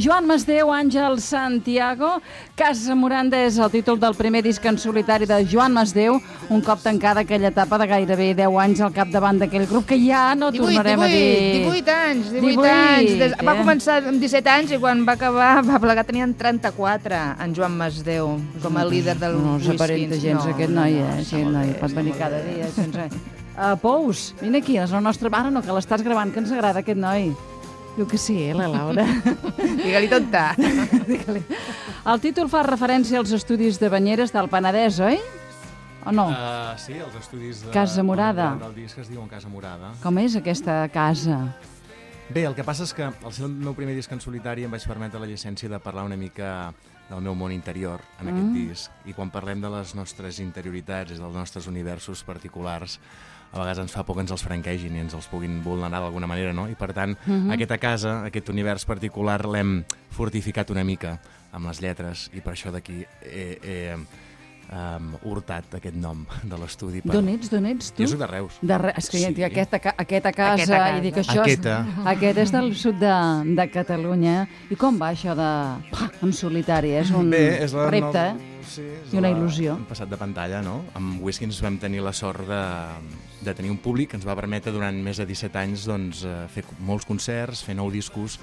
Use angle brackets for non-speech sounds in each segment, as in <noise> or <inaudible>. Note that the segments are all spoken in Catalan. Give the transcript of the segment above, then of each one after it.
Joan Masdeu, Àngel Santiago, Casa Moranda és el títol del primer disc en solitari de Joan Masdeu, un cop tancada aquella etapa de gairebé 10 anys al capdavant d'aquell grup que ja no 18, tornarem 18, a dir... 18 anys, 18, 18, anys. Des, va eh? començar amb 17 anys i quan va acabar va plegar tenien 34, en Joan Masdeu, com a líder del No Whiskins. s'aparenta gens No, aquest no, noi, no, eh? està Aquest molt noi bé, pot venir cada bé. dia sense... Uh, Pous, vine aquí, és la nostra mare, no, que l'estàs gravant, que ens agrada aquest noi. Diu que sí, eh, la Laura. <laughs> Digue-li tonta. <laughs> Digue-li. el títol fa referència als estudis de Banyeres del Penedès, oi? O no? Uh, sí, els estudis de, Casa Morada. del disc es diuen Casa Morada. Com és aquesta casa? Bé, el que passa és que al ser el meu primer disc en solitari em vaig permetre la llicència de parlar una mica del meu món interior en aquest Mm. disc. I quan parlem de les nostres interioritats i dels nostres universos particulars, a vegades ens fa por que ens els franquegin i ens els puguin vulnerar d'alguna manera, no? I per tant, Mhm. aquesta casa, aquest univers particular, l'hem fortificat una mica amb les lletres i per això d'aquí he, he um, hurtat aquest nom de l'estudi. per- D'on ets, d'on ets, tu? Jo soc de Reus. De re... És que sí. Sí. aquesta, ca- aquesta casa, Aquesta casa. i dic això... Aquesta. És, aquest és del sud de, de Catalunya. I com va això de... Pah, en solitari, és un Bé, és la repte, nova- eh? Sí, és I una la- il·lusió. hem passat de pantalla, no? Amb Whiskins vam tenir la sort de, de tenir un públic que ens va permetre durant més de 17 anys doncs, eh, fer molts concerts, fer nou discos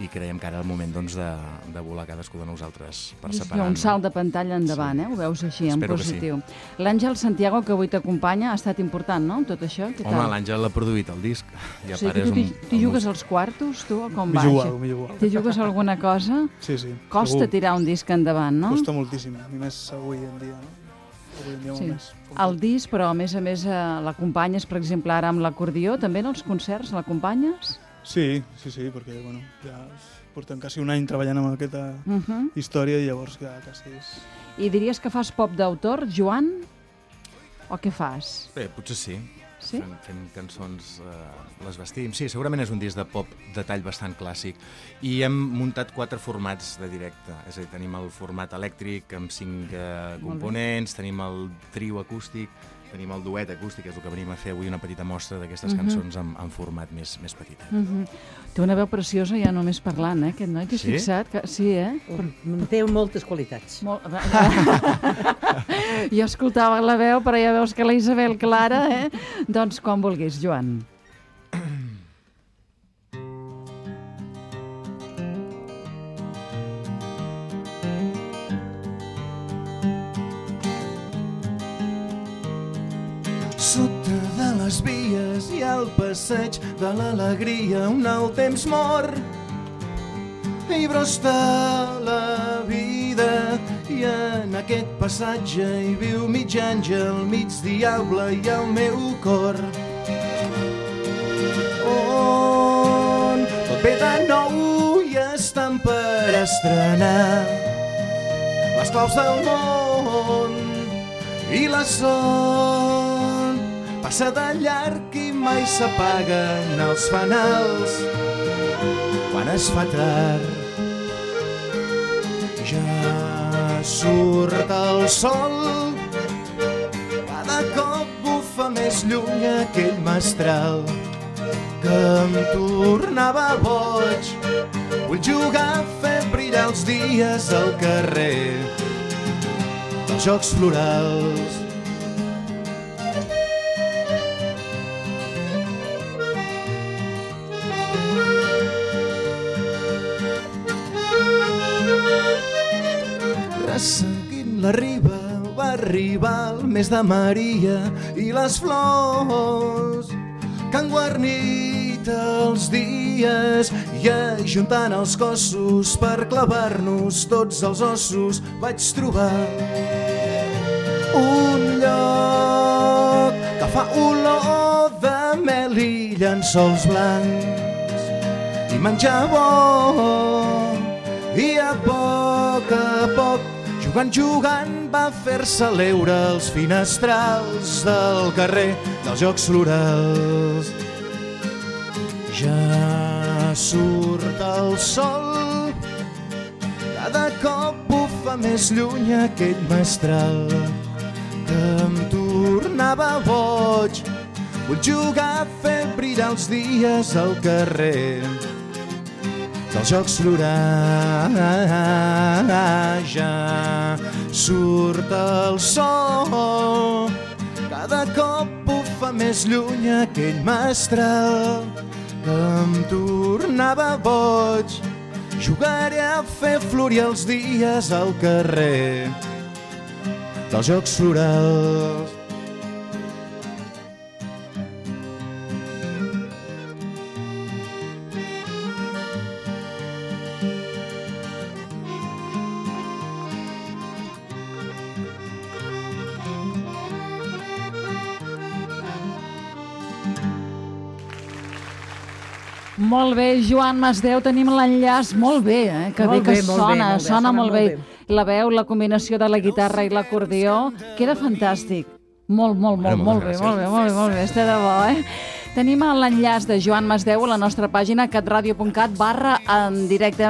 i creiem que ara el moment doncs, de, de volar cadascú de nosaltres per És separar. un no? salt de pantalla endavant, Sí. eh? Ho veus així, en Espero que sí. positiu. L'Àngel Santiago, que avui t'acompanya, ha estat important, no?, tot això? Què Home, l'Àngel l'ha produït el disc. I o a sigui, és tu t'hi un- un jugues als quartos, tu, o com va? jugat, això? m'he jugat. T'hi jugues alguna cosa? Sí, sí. Costa segur. tirar un disc endavant, no? Costa moltíssim, i més avui en dia, no? Sí. El disc, però a més a més eh, l'acompanyes, per exemple, ara amb l'acordió, també en els concerts l'acompanyes? Sí, sí, sí, perquè bueno, ja portem quasi un any treballant amb aquesta Uh -huh. història i llavors ja quasi és... I diries que fas pop d'autor, Joan? O què fas? Bé, potser sí. Sí? Fem, fem cançons, eh, les vestim. Sí, segurament és un disc de pop de tall bastant clàssic. I hem muntat quatre formats de directe. És a dir, tenim el format elèctric amb cinc eh, components, tenim el trio acústic, tenim el duet acústic, és el que venim a fer avui, una petita mostra d'aquestes Mhm. cançons en, en format més, més petit. Uh -huh. Té una veu preciosa ja només parlant, eh, aquest noi. T'has Sí? fixat? Que... Sí, eh? Mm, Té moltes qualitats. Molt... <laughs> jo escoltava la veu, però ja veus que la Isabel Clara, eh? Doncs quan vulguis, Joan. Sota de les vies hi ha el passeig de l'alegria, un alt temps mor. I brosta la vida i en aquest passatge hi viu mig àngel, mig diable i el meu cor. On tot ve de nou i estan per estrenar les claus del món i la son passa de llarg i mai s'apaguen els fanals quan es fa tard. Ja surt el sol, cada cop bufa més lluny aquell mestral que em tornava boig. Vull jugar, fer brillar els dies al carrer dels Jocs Florals. Resseguint la riba va arribar el mes de Maria i les flors que han guarnit els dies. I ajuntant els cossos per clavar-nos tots els ossos vaig trobar un lloc que fa olor de mel i llençols blancs i menjar bo jugant, jugant va fer-se l'eure als finestrals del carrer dels Jocs Florals. Ja surt el sol, cada cop bufa més lluny aquell mestral que em tornava boig. Vull jugar, fer brillar els dies al carrer dels Jocs Florals. Ja surt el sol, cada cop bufa més lluny aquell mestral que em tornava boig. Jugaré a fer florir els dies al carrer dels Jocs Florals. Molt bé, Joan Masdeu, tenim l'enllaç molt bé, eh? que Molt bé que bé, molt bé, sona, molt bé, sona sona molt molt bé. bé. La veu, la combinació de la guitarra i l'acordió, queda fantàstic. Molt, molt, molt, Bueno, molt bé, molt bé, molt bé, molt bé, està de bo, eh? Tenim l'enllaç de Joan Masdeu a la nostra pàgina catradio.cat barra en directe.